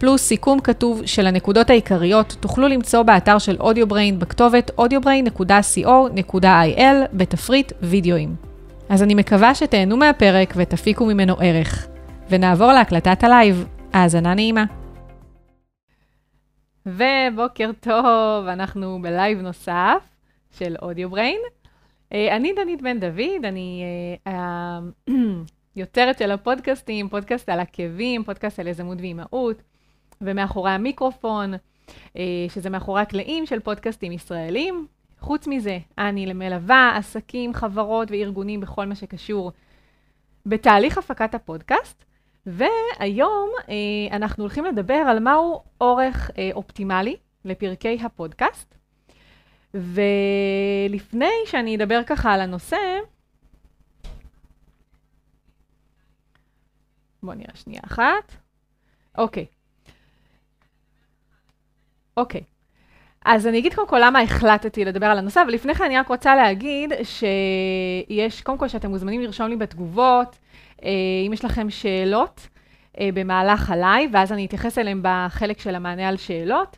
פלוס סיכום כתוב של הנקודות העיקריות, תוכלו למצוא באתר של AudioBrain בכתובת audiobrain.co.il בתפריט וידאוים. אז אני מקווה שתהנו מהפרק ותפיקו ממנו ערך. ונעבור להקלטת הלייב. האזנה נעימה. ובוקר טוב, אנחנו בלייב נוסף של AudioBrain. אה, אני דנית בן דוד, אני היוצרת של הפודקאסטים, פודקאסט על עקבים, פודקאסט על יזמות ואימהות, ומאחורי המיקרופון, אה, שזה מאחורי הקלעים של פודקאסטים ישראלים. חוץ מזה, אני מלווה עסקים, חברות וארגונים בכל מה שקשור בתהליך הפקת הפודקאסט, והיום אה, אנחנו הולכים לדבר על מהו אורך אופטימלי לפרקי הפודקאסט. ולפני שאני אדבר ככה על הנושא, בואו נראה שנייה אחת. אוקיי. אוקיי. אז אני אגיד קודם כל למה החלטתי לדבר על הנושא, אבל לפני כן אני רק רוצה להגיד שיש, קודם כל שאתם מוזמנים לרשום לי בתגובות, אה, אם יש לכם שאלות אה, במהלך הלייב, ואז אני אתייחס אליהם בחלק של המענה על שאלות.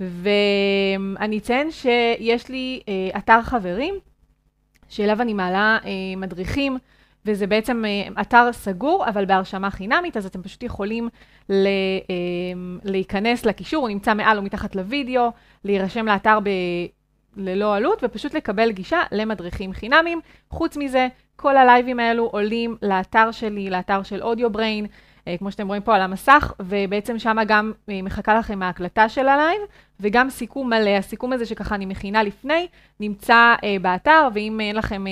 ואני אציין שיש לי אה, אתר חברים, שאליו אני מעלה מדריכים, וזה בעצם אה, אתר סגור, אבל בהרשמה חינמית, אז אתם פשוט יכולים ל, אה, להיכנס לקישור, הוא נמצא מעל או מתחת לוידאו, להירשם לאתר ב... ללא עלות, ופשוט לקבל גישה למדריכים חינמים. חוץ מזה, כל הלייבים האלו עולים לאתר שלי, לאתר של AudioBrain. אה, כמו שאתם רואים פה על המסך, ובעצם שם גם מחכה לכם ההקלטה של הלייב, וגם סיכום מלא. הסיכום הזה שככה אני מכינה לפני, נמצא באתר, ואם אין לכם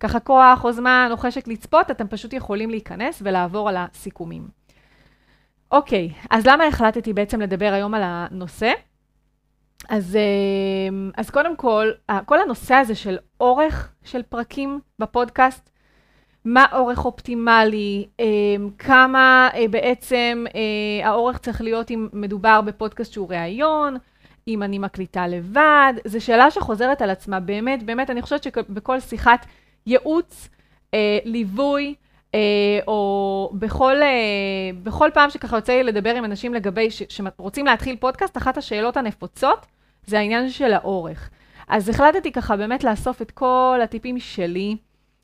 ככה כוח או זמן או חשק לצפות, אתם פשוט יכולים להיכנס ולעבור על הסיכומים. אוקיי, אז למה החלטתי בעצם לדבר היום על הנושא? אז, אה, אז קודם כל, כל הנושא הזה של אורך של פרקים בפודקאסט, מה אורך אופטימלי, אמ, כמה אה, בעצם אה, האורך צריך להיות אם מדובר בפודקאסט שהוא ראיון, אם אני מקליטה לבד, זו שאלה שחוזרת על עצמה, באמת, באמת, אני חושבת שבכל שיחת ייעוץ, אה, ליווי, או בכל, בכל פעם שככה יוצא לי לדבר עם אנשים לגבי, שרוצים להתחיל פודקאסט, אחת השאלות הנפוצות זה העניין של האורך. אז החלטתי ככה באמת לאסוף את כל הטיפים שלי,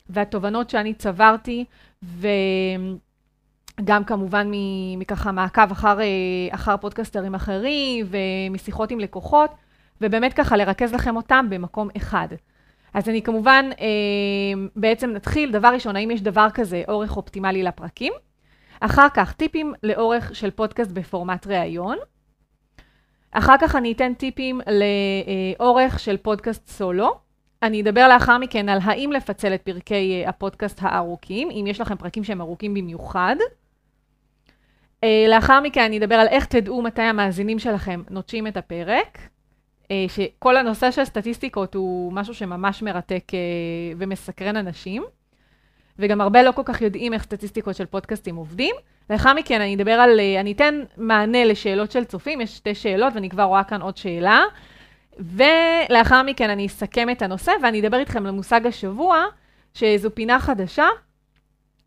והתובנות שאני צברתי, וגם כמובן מככה מעקב אחר, אה, אחר פודקסטרים אחרים ומשיחות עם לקוחות, ובאמת ככה לרכז לכם אותם במקום אחד. אז אני כמובן, אה, בעצם נתחיל, דבר ראשון, האם יש דבר כזה אורך אופטימלי לפרקים? אחר כך, טיפים לאורך של פודקאסט בפורמט ראיון. אחר כך אני אתן טיפים לאורך של פודקאסט סולו. אני אדבר לאחר מכן על האם לפצל את פרקי uh, הפודקאסט הארוכים, אם יש לכם פרקים שהם ארוכים במיוחד. Uh, לאחר מכן אני אדבר על איך תדעו מתי המאזינים שלכם נוטשים את הפרק, שכל הנושא של סטטיסטיקות הוא משהו שממש מרתק uh, ומסקרן אנשים, וגם הרבה לא כל כך יודעים איך סטטיסטיקות של פודקאסטים עובדים. לאחר מכן אני אדבר על, uh, אני אתן מענה לשאלות של צופים, יש שתי שאלות ואני כבר רואה כאן עוד שאלה. ולאחר מכן אני אסכם את הנושא ואני אדבר איתכם על מושג השבוע, שזו פינה חדשה,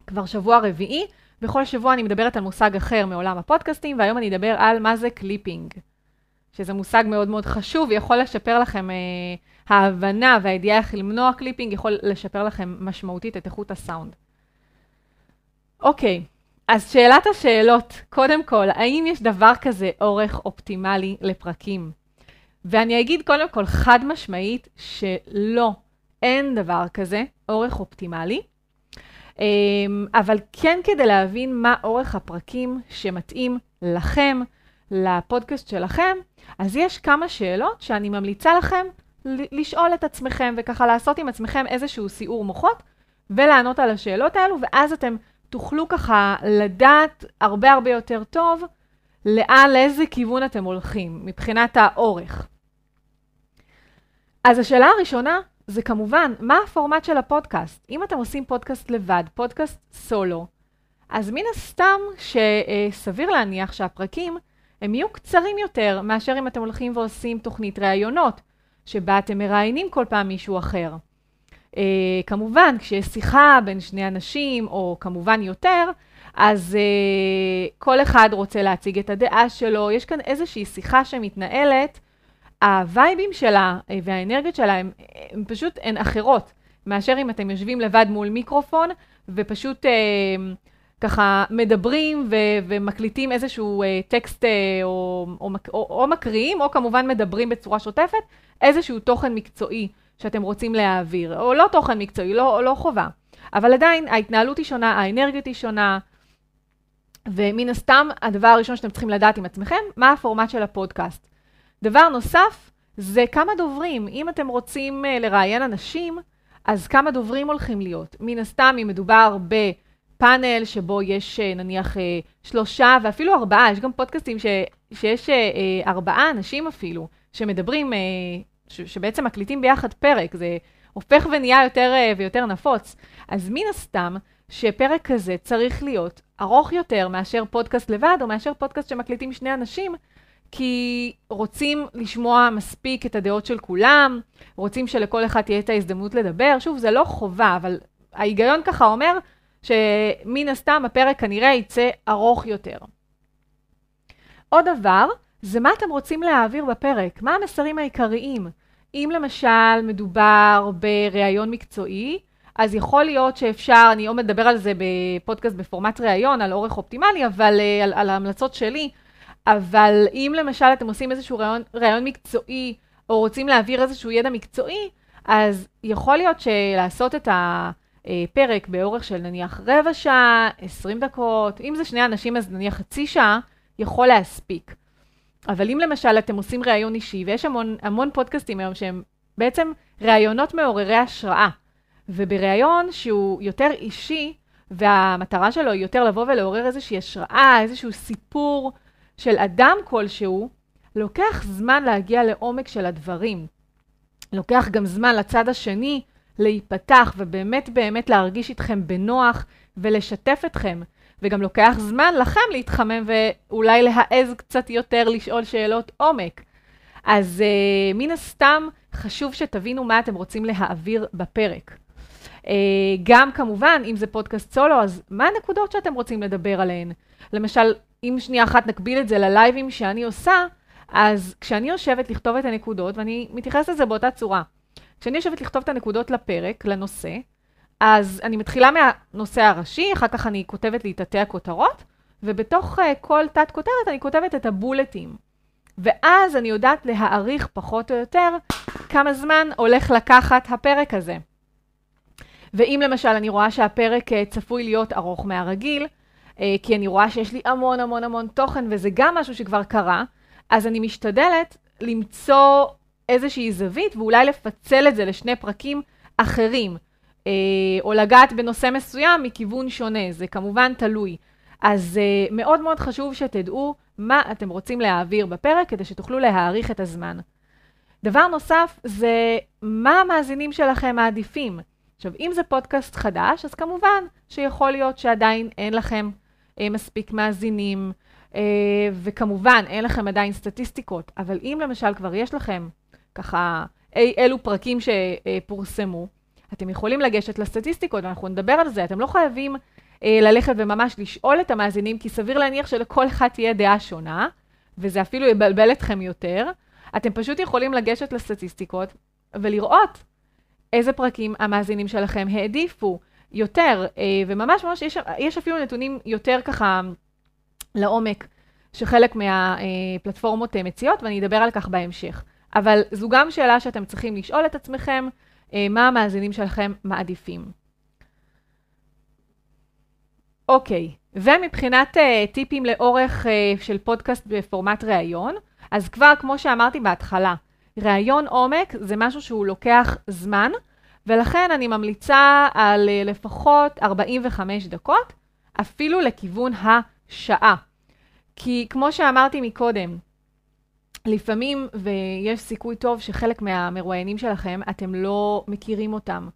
כבר שבוע רביעי. בכל שבוע אני מדברת על מושג אחר מעולם הפודקאסטים, והיום אני אדבר על מה זה clipping, שזה מושג מאוד מאוד חשוב, יכול לשפר לכם, אה, ההבנה והידיעה איך למנוע clipping, יכול לשפר לכם משמעותית את איכות הסאונד. אוקיי, אז שאלת השאלות, קודם כל, האם יש דבר כזה אורך אופטימלי לפרקים? ואני אגיד קודם כל חד משמעית שלא, אין דבר כזה, אורך אופטימלי. אמ, אבל כן כדי להבין מה אורך הפרקים שמתאים לכם, לפודקאסט שלכם, אז יש כמה שאלות שאני ממליצה לכם לשאול את עצמכם וככה לעשות עם עצמכם איזשהו סיעור מוחות ולענות על השאלות האלו, ואז אתם תוכלו ככה לדעת הרבה הרבה יותר טוב לאן, לאיזה כיוון אתם הולכים מבחינת האורך. אז השאלה הראשונה זה כמובן, מה הפורמט של הפודקאסט? אם אתם עושים פודקאסט לבד, פודקאסט סולו, אז מן הסתם שסביר להניח שהפרקים הם יהיו קצרים יותר מאשר אם אתם הולכים ועושים תוכנית ראיונות, שבה אתם מראיינים כל פעם מישהו אחר. Uh, כמובן, כשיש שיחה בין שני אנשים, או כמובן יותר, אז uh, כל אחד רוצה להציג את הדעה שלו, יש כאן איזושהי שיחה שמתנהלת, הווייבים שלה uh, והאנרגיות שלה הם, הם פשוט, הן אחרות, מאשר אם אתם יושבים לבד מול מיקרופון, ופשוט uh, ככה מדברים ו- ומקליטים איזשהו uh, טקסט uh, או, או, או, או מקריאים, או כמובן מדברים בצורה שוטפת, איזשהו תוכן מקצועי שאתם רוצים להעביר, או לא תוכן מקצועי, לא, לא חובה. אבל עדיין ההתנהלות היא שונה, האנרגיות היא שונה, ומן הסתם הדבר הראשון שאתם צריכים לדעת עם עצמכם, מה הפורמט של הפודקאסט. דבר נוסף, זה כמה דוברים. אם אתם רוצים uh, לראיין אנשים, אז כמה דוברים הולכים להיות. מן הסתם, אם מדובר ב... פאנל שבו יש אה, נניח אה, שלושה ואפילו ארבעה, יש גם פודקאסטים ש, שיש אה, ארבעה אנשים אפילו, שמדברים, ש, שבעצם מקליטים ביחד פרק, זה הופך ונהיה יותר ויותר נפוץ. אז מן הסתם, שפרק כזה צריך להיות ארוך יותר מאשר פודקאסט לבד, או מאשר פודקאסט שמקליטים שני אנשים, כי רוצים לשמוע מספיק את הדעות של כולם, רוצים שלכל אחד תהיה את ההזדמנות לדבר. שוב, זה לא חובה, אבל ההיגיון ככה אומר שמן הסתם הפרק כנראה יצא ארוך יותר. עוד דבר, זה מה אתם רוצים להעביר בפרק, מה המסרים העיקריים. אם למשל מדובר בריאיון מקצועי, אז יכול להיות שאפשר, אני עוד מדבר על זה בפודקאסט בפורמט ראיון, על אורך אופטימלי, אבל אה, על, על ההמלצות שלי, אבל אם למשל אתם עושים איזשהו ראיון, ראיון מקצועי, או רוצים להעביר איזשהו ידע מקצועי, אז יכול להיות שלעשות את ה... אה, פרק באורך של נניח רבע שעה, 20 דקות, אם זה שני אנשים אז נניח חצי שעה, יכול להספיק. אבל אם למשל אתם עושים ראיון אישי, ויש המון, המון פודקאסטים היום שהם בעצם ראיונות מעוררי השראה, ובראיון שהוא יותר אישי, והמטרה שלו היא יותר לבוא ולעורר איזושהי השראה, איזשהו סיפור של אדם כלשהו, לוקח זמן להגיע לעומק של הדברים. לוקח גם זמן לצד השני להיפתח ובאמת באמת להרגיש איתכם בנוח ולשתף אתכם. וגם לוקח זמן לכם להתחמם ואולי להעז קצת יותר לשאול שאלות עומק. אז uh, מן הסתם חשוב שתבינו מה אתם רוצים להעביר בפרק. Uh, גם כמובן, אם זה פודקאסט סולו, אז מה הנקודות שאתם רוצים לדבר עליהן? למשל, אם שנייה אחת נקביל את זה ללייבים שאני עושה, אז כשאני יושבת לכתוב את הנקודות, ואני מתייחסת לזה באותה צורה, כשאני יושבת לכתוב את הנקודות לפרק, לנושא, אז אני מתחילה מהנושא הראשי, אחר כך אני כותבת לי את תתי הכותרות, ובתוך uh, כל תת כותרת אני כותבת את הבולטים. ואז אני יודעת להעריך פחות או יותר כמה זמן הולך לקחת הפרק הזה. ואם למשל אני רואה שהפרק uh, צפוי להיות ארוך מהרגיל, uh, כי אני רואה שיש לי המון המון המון תוכן, וזה גם משהו שכבר קרה, אז אני משתדלת למצוא איזושהי זווית, ואולי לפצל את זה לשני פרקים אחרים, אה, או לגעת בנושא מסוים מכיוון שונה, זה כמובן תלוי. אז אה, מאוד מאוד חשוב שתדעו מה אתם רוצים להעביר בפרק, כדי שתוכלו להעריך את הזמן. דבר נוסף זה מה המאזינים שלכם מעדיפים. עכשיו, אם זה פודקאסט חדש, אז כמובן שיכול להיות שעדיין אין לכם אה, מספיק מאזינים, אה, וכמובן אין לכם עדיין סטטיסטיקות, אבל אם למשל כבר יש לכם ככה אי, אילו פרקים שפורסמו. אתם יכולים לגשת לסטטיסטיקות, ואנחנו נדבר על זה. אתם לא חייבים אה, ללכת וממש לשאול את המאזינים, כי סביר להניח שלכל אחד תהיה דעה שונה, וזה אפילו יבלבל אתכם יותר. אתם פשוט יכולים לגשת לסטטיסטיקות ולראות איזה פרקים המאזינים שלכם העדיפו יותר, אה, וממש ממש יש, יש אפילו נתונים יותר ככה לעומק שחלק מהפלטפורמות אה, מציעות, ואני אדבר על כך בהמשך. אבל זו גם שאלה שאתם צריכים לשאול את עצמכם, אה, מה המאזינים שלכם מעדיפים. אוקיי, ומבחינת אה, טיפים לאורך אה, של פודקאסט בפורמט ראיון, אז כבר כמו שאמרתי בהתחלה, ראיון עומק זה משהו שהוא לוקח זמן, ולכן אני ממליצה על לפחות 45 דקות, אפילו לכיוון השעה. כי כמו שאמרתי מקודם, לפעמים, ויש סיכוי טוב שחלק מהמרואיינים שלכם, אתם לא מכירים אותם.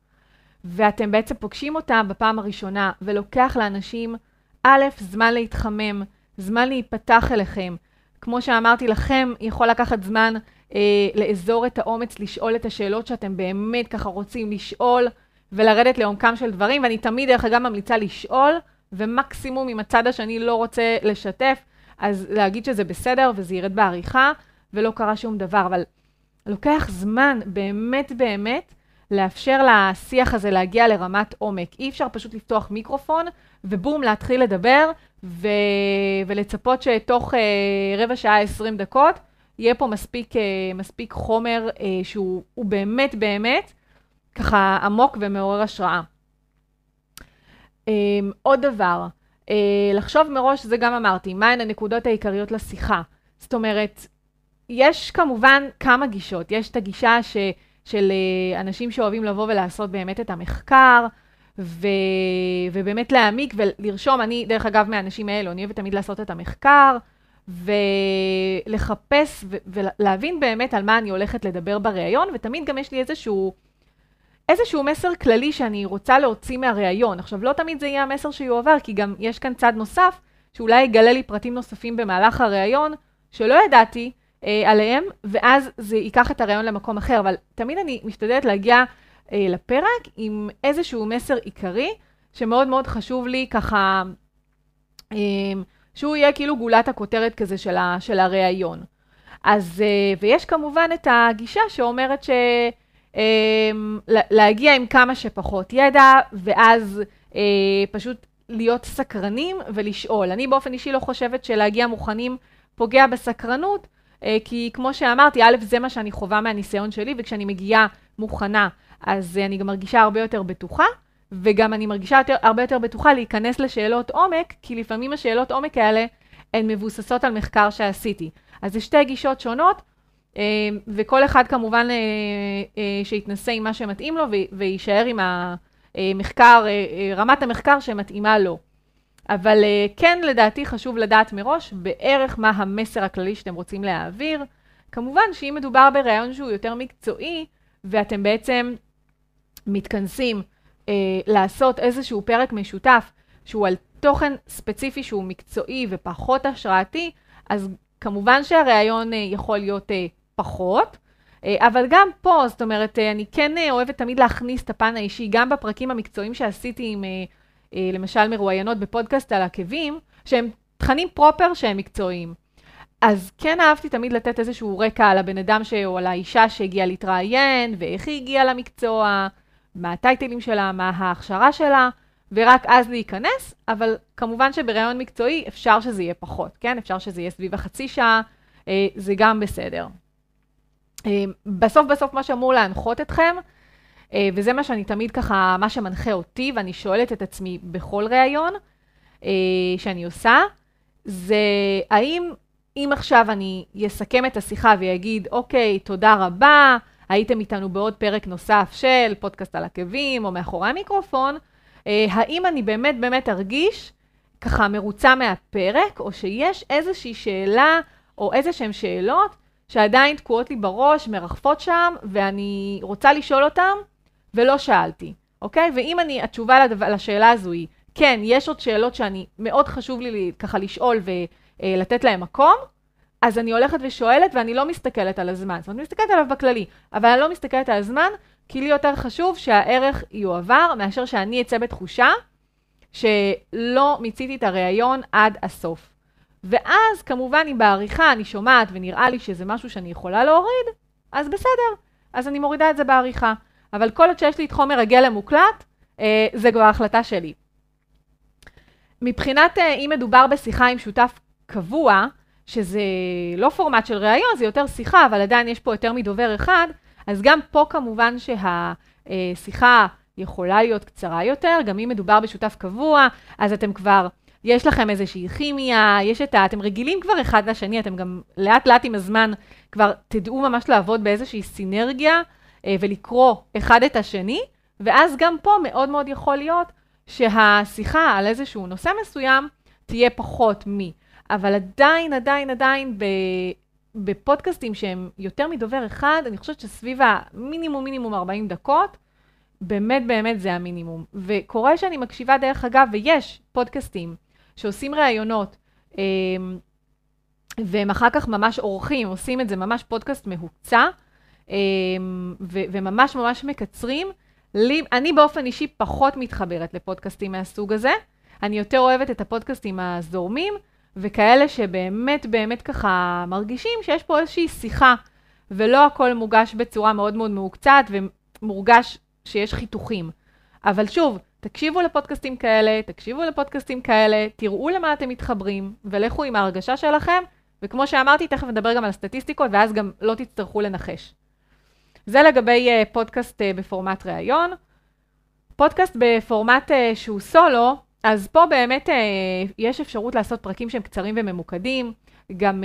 ואתם בעצם פוגשים אותם בפעם הראשונה, ולוקח לאנשים, א', זמן להתחמם, זמן להיפתח אליכם. כמו שאמרתי לכם, יכול לקחת זמן אה, לאזור את האומץ, לשאול את השאלות שאתם באמת ככה רוצים לשאול, ולרדת לעומקם של דברים, ואני תמיד, דרך אגב, ממליצה לשאול, ומקסימום אם הצד השני לא רוצה לשתף, אז להגיד שזה בסדר וזה ירד בעריכה, ולא קרה שום דבר. אבל לוקח זמן, באמת באמת, לאפשר לשיח הזה להגיע לרמת עומק. אי אפשר פשוט לפתוח מיקרופון, ובום, להתחיל לדבר, ו... ולצפות שתוך אה, רבע שעה, 20 דקות, יהיה פה מספיק, אה, מספיק חומר אה, שהוא באמת באמת ככה עמוק ומעורר השראה. אה, עוד דבר, אה, לחשוב מראש, זה גם אמרתי, מהן הנקודות העיקריות לשיחה. זאת אומרת, יש כמובן כמה גישות. יש את הגישה ש... של אה, אנשים שאוהבים לבוא ולעשות באמת את המחקר, ו... ובאמת להעמיק ולרשום, אני דרך אגב מהאנשים האלו, אני אוהבת תמיד לעשות את המחקר, ולחפש ו... ולהבין באמת על מה אני הולכת לדבר בריאיון, ותמיד גם יש לי איזשהו, איזשהו מסר כללי שאני רוצה להוציא מהריאיון. עכשיו, לא תמיד זה יהיה המסר שיועבר, כי גם יש כאן צד נוסף, שאולי יגלה לי פרטים נוספים במהלך הריאיון, שלא ידעתי, אה, עליהם, ואז זה ייקח את הרעיון למקום אחר. אבל תמיד אני משתדלת להגיע אה, לפרק עם איזשהו מסר עיקרי, שמאוד מאוד חשוב לי ככה, אה, שהוא יהיה כאילו גולת הכותרת כזה של, ה, של הראיון. אז, אה, ויש כמובן את הגישה שאומרת ש... אה, להגיע עם כמה שפחות ידע, ואז אה, פשוט להיות סקרנים ולשאול. אני באופן אישי לא חושבת שלהגיע מוכנים פוגע בסקרנות, כי כמו שאמרתי, א', זה מה שאני חווה מהניסיון שלי, וכשאני מגיעה מוכנה, אז אני גם מרגישה הרבה יותר בטוחה, וגם אני מרגישה יותר, הרבה יותר בטוחה להיכנס לשאלות עומק, כי לפעמים השאלות עומק האלה הן מבוססות על מחקר שעשיתי. אז זה שתי גישות שונות, אה, וכל אחד כמובן אה, שיתנסה עם מה שמתאים לו ויישאר עם המחקר, רמת המחקר שמתאימה לו. אבל uh, כן, לדעתי חשוב לדעת מראש בערך מה המסר הכללי שאתם רוצים להעביר. כמובן שאם מדובר בראיון שהוא יותר מקצועי, ואתם בעצם מתכנסים uh, לעשות איזשהו פרק משותף שהוא על תוכן ספציפי שהוא מקצועי ופחות השראתי, אז כמובן שהראיון uh, יכול להיות uh, פחות. Uh, אבל גם פה, זאת אומרת, uh, אני כן uh, אוהבת תמיד להכניס את הפן האישי, גם בפרקים המקצועיים שעשיתי עם... אה, למשל מרואיינות בפודקאסט על עקבים, שהם תכנים פרופר שהם מקצועיים. אז כן אהבתי תמיד לתת איזשהו רקע על הבן אדם ש... או על האישה שהגיעה להתראיין, ואיך היא הגיעה למקצוע, מה הטייטלים שלה, מה ההכשרה שלה, ורק אז להיכנס, אבל כמובן שבראיון מקצועי אפשר שזה יהיה פחות, כן? אפשר שזה יהיה סביב החצי שעה, אה, זה גם בסדר. אה, בסוף בסוף מה שאמור להנחות אתכם, אה, וזה מה שאני תמיד ככה, מה שמנחה אותי, ואני שואלת את עצמי בכל ראיון אה, שאני עושה, זה האם אם עכשיו אני אסכם את השיחה ואגיד, אוקיי, תודה רבה, הייתם איתנו בעוד פרק נוסף של פודקאסט על עקבים או מאחורי המיקרופון, אה, האם אני באמת באמת ארגיש ככה מרוצה מהפרק, או שיש איזושהי שאלה או איזה שהן שאלות שעדיין תקועות לי בראש, מרחפות שם, ואני רוצה לשאול אותן, ולא שאלתי, אוקיי? ואם אני, התשובה לדו, לשאלה הזו היא, כן, יש עוד שאלות שאני, מאוד חשוב לי ככה לשאול ולתת להן מקום, אז אני הולכת ושואלת ואני לא מסתכלת על הזמן. זאת אומרת, אני מסתכלת עליו בכללי, אבל אני לא מסתכלת על הזמן, כי לי יותר חשוב שהערך יועבר, מאשר שאני אצא בתחושה שלא מיציתי את הראיון עד הסוף. ואז, כמובן, אם בעריכה אני שומעת ונראה לי שזה משהו שאני יכולה להוריד, אז בסדר, אז אני מורידה את זה בעריכה. אבל כל עוד שיש לי את חומר הגלם מוקלט, אה, זה כבר החלטה שלי. מבחינת אה, אם מדובר בשיחה עם שותף קבוע, שזה לא פורמט של ראיון, זה יותר שיחה, אבל עדיין יש פה יותר מדובר אחד, אז גם פה כמובן שהשיחה יכולה להיות קצרה יותר, גם אם מדובר בשותף קבוע, אז אתם כבר, יש לכם איזושהי כימיה, יש את ה... אתם רגילים כבר אחד לשני, אתם גם לאט לאט עם הזמן כבר תדעו ממש לעבוד באיזושהי סינרגיה. אה, ולקרוא אחד את השני, ואז גם פה מאוד מאוד יכול להיות שהשיחה על איזשהו נושא מסוים תהיה פחות מי. אבל עדיין, עדיין, עדיין, ב... בפודקאסטים שהם יותר מדובר אחד, אני חושבת שסביב המינימום מינימום 40 דקות, באמת באמת זה המינימום. וקורה שאני מקשיבה דרך אגב, ויש פודקאסטים שעושים ראיונות, אה, והם אחר כך ממש עורכים, עושים את זה ממש פודקאסט מהוקצע, אה, ו- וממש ממש מקצרים. לי, אני באופן אישי פחות מתחברת לפודקאסטים מהסוג הזה. אני יותר אוהבת את הפודקאסטים הזורמים, וכאלה שבאמת באמת ככה מרגישים שיש פה איזושהי שיחה, ולא הכל מוגש בצורה מאוד מאוד מהוקצעת, ומורגש שיש חיתוכים. אבל שוב, תקשיבו לפודקאסטים כאלה, תקשיבו לפודקאסטים כאלה, תראו למה אתם מתחברים, ולכו עם ההרגשה שלכם, וכמו שאמרתי, תכף נדבר גם על הסטטיסטיקות, ואז גם לא תצטרכו לנחש. זה לגבי uh, פודקאסט uh, בפורמט ראיון. פודקאסט בפורמט uh, שהוא סולו, אז פה באמת יש אפשרות לעשות פרקים שהם קצרים וממוקדים. גם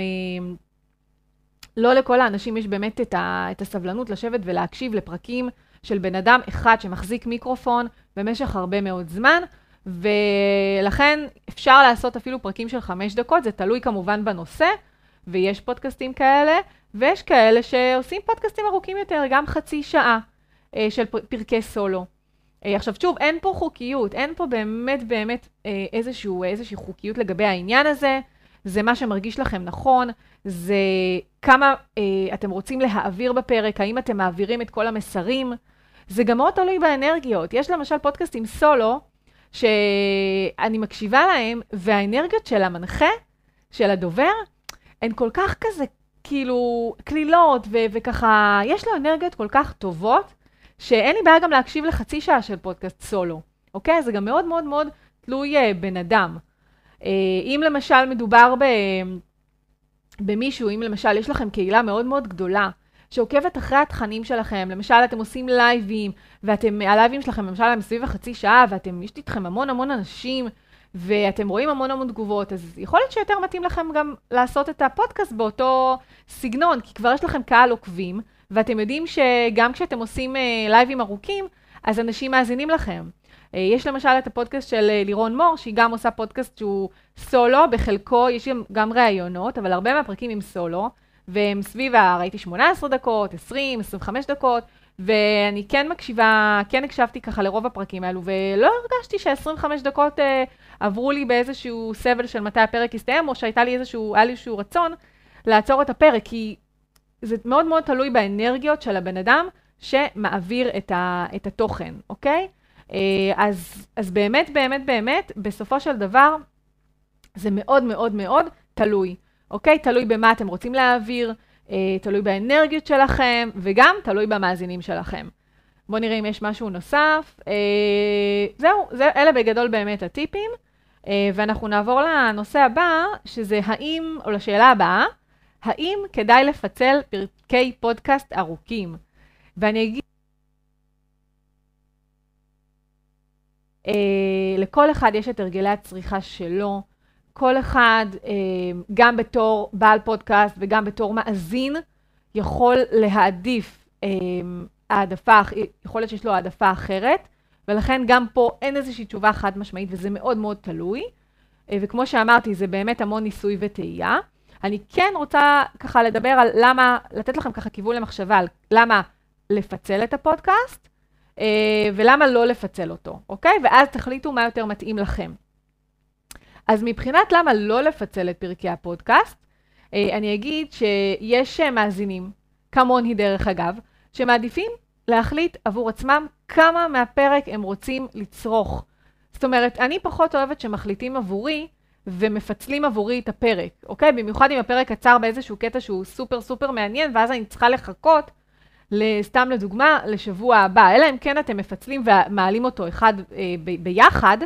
לא לכל האנשים יש באמת את, ה, את הסבלנות לשבת ולהקשיב לפרקים של בן אדם אחד שמחזיק מיקרופון במשך הרבה מאוד זמן, ולכן אפשר לעשות אפילו פרקים של חמש דקות, זה תלוי כמובן בנושא, ויש פודקאסטים כאלה, ויש כאלה שעושים פודקאסטים ארוכים יותר, גם חצי שעה אה, של פרקי סולו. אה, עכשיו שוב, אין פה חוקיות, אין פה באמת באמת אה, איזשהו, איזושהי חוקיות לגבי העניין הזה. זה מה שמרגיש לכם נכון, זה כמה אה, אתם רוצים להעביר בפרק, האם אתם מעבירים את כל המסרים. זה גם מאוד תלוי באנרגיות. יש למשל פודקאסטים סולו, שאני מקשיבה להם, והאנרגיות של המנחה, של הדובר, הן כל כך כזה, כאילו, קלילות, ו- וככה, יש לו אנרגיות כל כך טובות, שאין לי בעיה גם להקשיב לחצי שעה של פודקאסט סולו, אוקיי? זה גם מאוד מאוד מאוד תלוי uh, בן אדם. Uh, אם למשל מדובר ב... במישהו, אם למשל יש לכם קהילה מאוד מאוד גדולה, שעוקבת אחרי התכנים שלכם, למשל אתם עושים לייבים, ואתם, הלייבים שלכם למשל הם סביב החצי שעה, ואתם, יש איתכם המון המון אנשים, ואתם רואים המון המון תגובות, אז יכול להיות שיותר מתאים לכם גם לעשות את הפודקאסט באותו סגנון, כי כבר יש לכם קהל עוקבים, ואתם יודעים שגם כשאתם עושים uh, לייבים ארוכים, אז אנשים מאזינים לכם. Uh, יש למשל את הפודקאסט של uh, לירון מור, שהיא גם עושה פודקאסט שהוא סולו, בחלקו יש גם, גם ראיונות, אבל הרבה מהפרקים עם סולו. והם סביב, ראיתי 18 דקות, 20, 25 דקות, ואני כן מקשיבה, כן הקשבתי ככה לרוב הפרקים האלו, ולא הרגשתי ש-25 דקות אה, עברו לי באיזשהו סבל של מתי הפרק יסתיים, או שהייתה לי איזשהו, היה לי איזשהו רצון לעצור את הפרק, כי זה מאוד מאוד תלוי באנרגיות של הבן אדם שמעביר את, ה, את התוכן, אוקיי? אה, אז, אז באמת, באמת, באמת, בסופו של דבר, זה מאוד מאוד מאוד תלוי. אוקיי? תלוי במה אתם רוצים להעביר, תלוי באנרגיות שלכם, וגם תלוי במאזינים שלכם. בואו נראה אם יש משהו נוסף. אה, זהו, זה, אלה בגדול באמת הטיפים. אה, ואנחנו נעבור לנושא הבא, שזה האם, או לשאלה הבאה, האם כדאי לפצל פרקי פודקאסט ארוכים? ואני אגיד... אה, לכל אחד יש את הרגלי הצריכה שלו. כל אחד, אה, גם בתור בעל פודקאסט וגם בתור מאזין, יכול להעדיף אה, העדפה, יכול להיות שיש לו העדפה אחרת, ולכן גם פה אין איזושהי תשובה חד משמעית, וזה מאוד מאוד תלוי. אה, וכמו שאמרתי, זה באמת המון ניסוי וטעייה. אני כן רוצה ככה לדבר על למה, לתת לכם ככה כיוון למחשבה על למה לפצל את הפודקאסט, ולמה לא לפצל אותו, אוקיי? ואז תחליטו מה יותר מתאים לכם. אז מבחינת למה לא לפצל את פרקי הפודקאסט, אה, אני אגיד שיש אה, מאזינים, כמוני דרך אגב, שמעדיפים להחליט עבור עצמם כמה מהפרק הם רוצים לצרוך. זאת אומרת, אני פחות אוהבת שמחליטים עבורי ומפצלים עבורי את הפרק, אוקיי? במיוחד אם הפרק קצר באיזשהו קטע שהוא סופר סופר מעניין, ואז אני צריכה לחכות, סתם לדוגמה, לשבוע הבא. אלא אם כן אתם מפצלים ומעלים אותו אחד אה, ב- ביחד,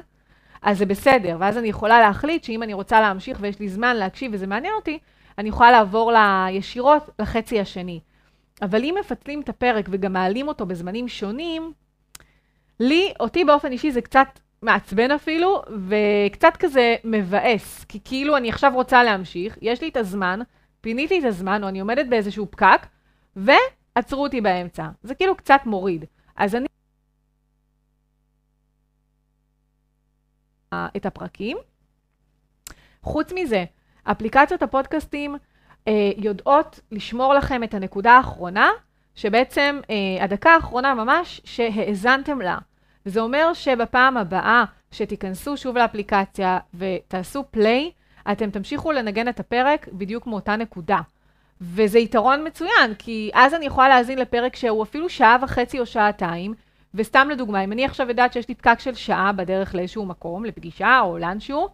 אז זה בסדר. ואז אני יכולה להחליט שאם אני רוצה להמשיך ויש לי זמן להקשיב וזה מעניין אותי, אני יכולה לעבור ישירות לחצי השני. אבל אם מפצלים את הפרק וגם מעלים אותו בזמנים שונים, לי, אותי באופן אישי זה קצת מעצבן אפילו, וקצת כזה מבאס. כי כאילו אני עכשיו רוצה להמשיך, יש לי את הזמן, פיניתי את הזמן, או אני עומדת באיזשהו פקק, ועצרו אותי באמצע. זה כאילו קצת מוריד. אז אני... את הפרקים. חוץ מזה, אפליקציות הפודקאסטים אה, יודעות לשמור לכם את הנקודה האחרונה, שבעצם אה, הדקה האחרונה ממש שהאזנתם לה. וזה אומר שבפעם הבאה שתיכנסו שוב לאפליקציה ותעשו play, אתם תמשיכו לנגן את הפרק בדיוק מאותה נקודה. וזה יתרון מצוין, כי אז אני יכולה להאזין לפרק שהוא אפילו שעה וחצי או שעתיים, וסתם לדוגמה, אם אני עכשיו יודעת שיש לי פקק של שעה בדרך לאיזשהו מקום, לפגישה או לאנשהו,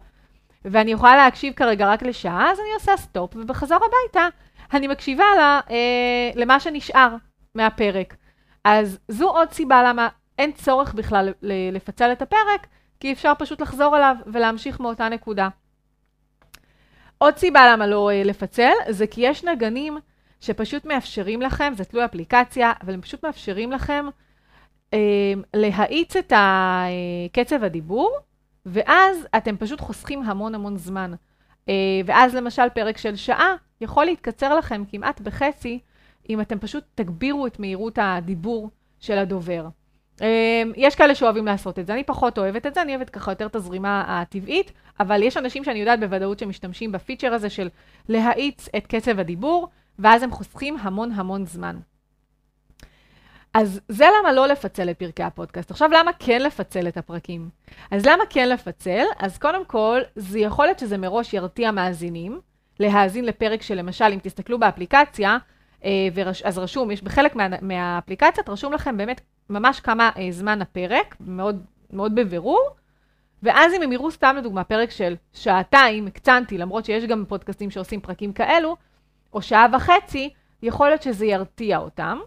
ואני יכולה להקשיב כרגע רק לשעה, אז אני עושה stop, ובחזור הביתה אני מקשיבה לה, אה, למה שנשאר מהפרק. אז זו עוד סיבה למה אין צורך בכלל לפצל את הפרק, כי אפשר פשוט לחזור אליו ולהמשיך מאותה נקודה. עוד סיבה למה לא אה, לפצל, זה כי יש נגנים שפשוט מאפשרים לכם, זה תלוי אפליקציה, אבל הם פשוט מאפשרים לכם להאיץ את אה, קצב הדיבור, ואז אתם פשוט חוסכים המון המון זמן. אה, ואז למשל פרק של שעה יכול להתקצר לכם כמעט בחצי, אם אתם פשוט תגבירו את מהירות הדיבור של הדובר. אמ, יש כאלה שאוהבים לעשות את זה, אני פחות אוהבת את זה, אני אוהבת ככה יותר את הזרימה הטבעית, אבל יש אנשים שאני יודעת בוודאות שמשתמשים בפיצ'ר הזה של להאיץ את קצב הדיבור, ואז הם חוסכים המון המון זמן. אז זה למה לא לפצל את פרקי הפודקאסט. עכשיו, למה כן לפצל את הפרקים? אז למה כן לפצל? אז קודם כל, זה יכול להיות שזה מראש ירתיע מאזינים, להאזין לפרק שלמשל, אם תסתכלו באפליקציה, אה, אז רשום, יש בחלק מה, מהאפליקציות, רשום לכם באמת ממש כמה אה, זמן הפרק, מאוד, מאוד בבירור, ואז אם הם יראו סתם לדוגמה פרק של שעתיים, הקצנתי, למרות שיש גם פודקאסטים שעושים פרקים כאלו, או שעה וחצי, יכול להיות שזה ירתיע אותם,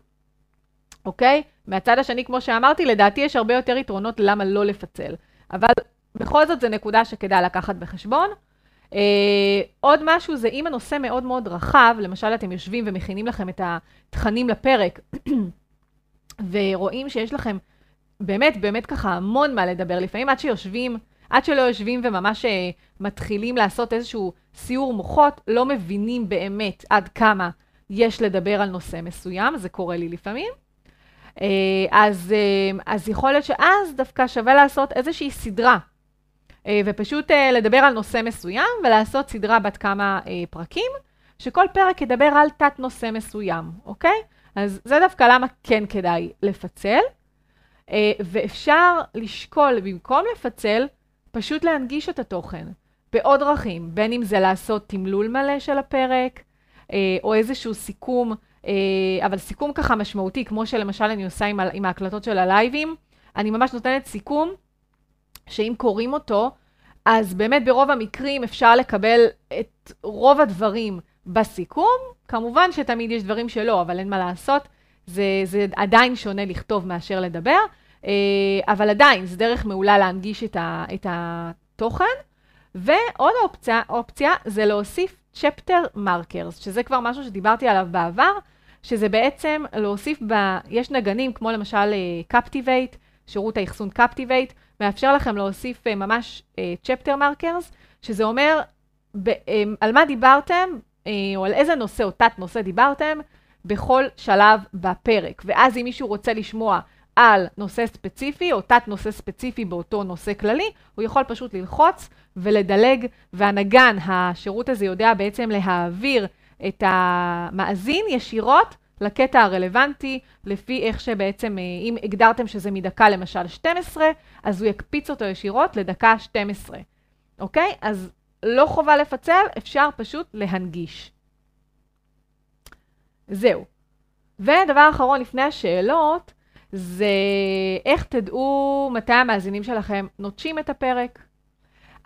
אוקיי? מהצד השני, כמו שאמרתי, לדעתי יש הרבה יותר יתרונות למה לא לפצל. אבל בכל זאת זו נקודה שכדאי לקחת בחשבון. אה, עוד משהו זה אם הנושא מאוד מאוד רחב, למשל אתם יושבים ומכינים לכם את התכנים לפרק, ורואים שיש לכם באמת, באמת ככה המון מה לדבר. לפעמים עד שיושבים, עד שלא יושבים וממש אה, מתחילים לעשות איזשהו סיור מוחות, לא מבינים באמת עד כמה יש לדבר על נושא מסוים, זה קורה לי לפעמים. אה, אז, אה, אז יכול להיות שאז דווקא שווה לעשות איזושהי סדרה, ופשוט לדבר על נושא מסוים ולעשות סדרה בת כמה פרקים, שכל פרק ידבר על תת נושא מסוים, אוקיי? אז זה דווקא למה כן כדאי לפצל, אה, ואפשר לשקול במקום לפצל, פשוט להנגיש את התוכן בעוד דרכים, בין אם זה לעשות תמלול מלא של הפרק, אה, או איזשהו סיכום, אה, אבל סיכום ככה משמעותי, כמו שלמשל אני עושה עם, עם ההקלטות של הלייבים, אני ממש נותנת סיכום, שאם קוראים אותו, אז באמת ברוב המקרים אפשר לקבל את רוב הדברים בסיכום, כמובן שתמיד יש דברים שלא, אבל אין מה לעשות, זה, זה עדיין שונה לכתוב מאשר לדבר, אה, אבל עדיין, זו דרך מעולה להנגיש את, ה, את התוכן. ועוד אופציה, אופציה זה להוסיף chapter markers, שזה כבר משהו שדיברתי עליו בעבר, שזה בעצם להוסיף, ב, יש נגנים כמו למשל Captivate, שירות האחסון Captivate, מאפשר לכם להוסיף אה, ממש chapter markers, שזה אומר ב, על מה דיברתם אה, או על איזה נושא או תת נושא דיברתם בכל שלב בפרק. ואז אם מישהו רוצה לשמוע על נושא ספציפי או תת נושא ספציפי באותו נושא כללי, הוא יכול פשוט ללחוץ ולדלג, והנגן, השירות הזה יודע בעצם להעביר את המאזין ישירות לקטע הרלוונטי, לפי איך שבעצם, אה, אם הגדרתם שזה מדקה למשל 12, אז הוא יקפיץ אותו ישירות לדקה 12, אוקיי? אז לא חובה לפצל, אפשר פשוט להנגיש. זהו. ודבר אחרון לפני השאלות, זה איך תדעו מתי המאזינים שלכם נוטשים את הפרק.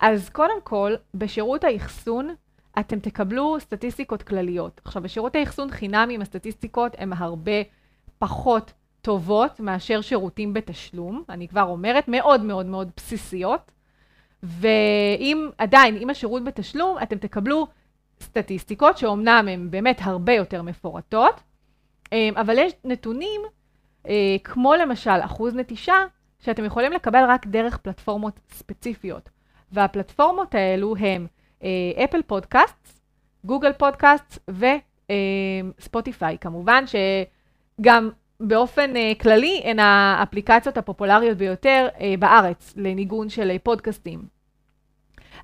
אז קודם כל, בשירות האחסון אתם תקבלו סטטיסטיקות כלליות. עכשיו, בשירות האחסון חינמים הסטטיסטיקות הן הרבה פחות טובות מאשר שירותים בתשלום. אני כבר אומרת, מאוד מאוד מאוד בסיסיות. ואם עדיין, אם השירות בתשלום, אתם תקבלו סטטיסטיקות שאומנם הן באמת הרבה יותר מפורטות, אה, אבל יש נתונים, כמו למשל אחוז נטישה, שאתם יכולים לקבל רק דרך פלטפורמות ספציפיות. והפלטפורמות האלו הן אפל פודקאסט, גוגל פודקאסט וספוטיפיי. כמובן שגם באופן uh, כללי הן האפליקציות הפופולריות ביותר uh, בארץ לניגון של פודקאסטים.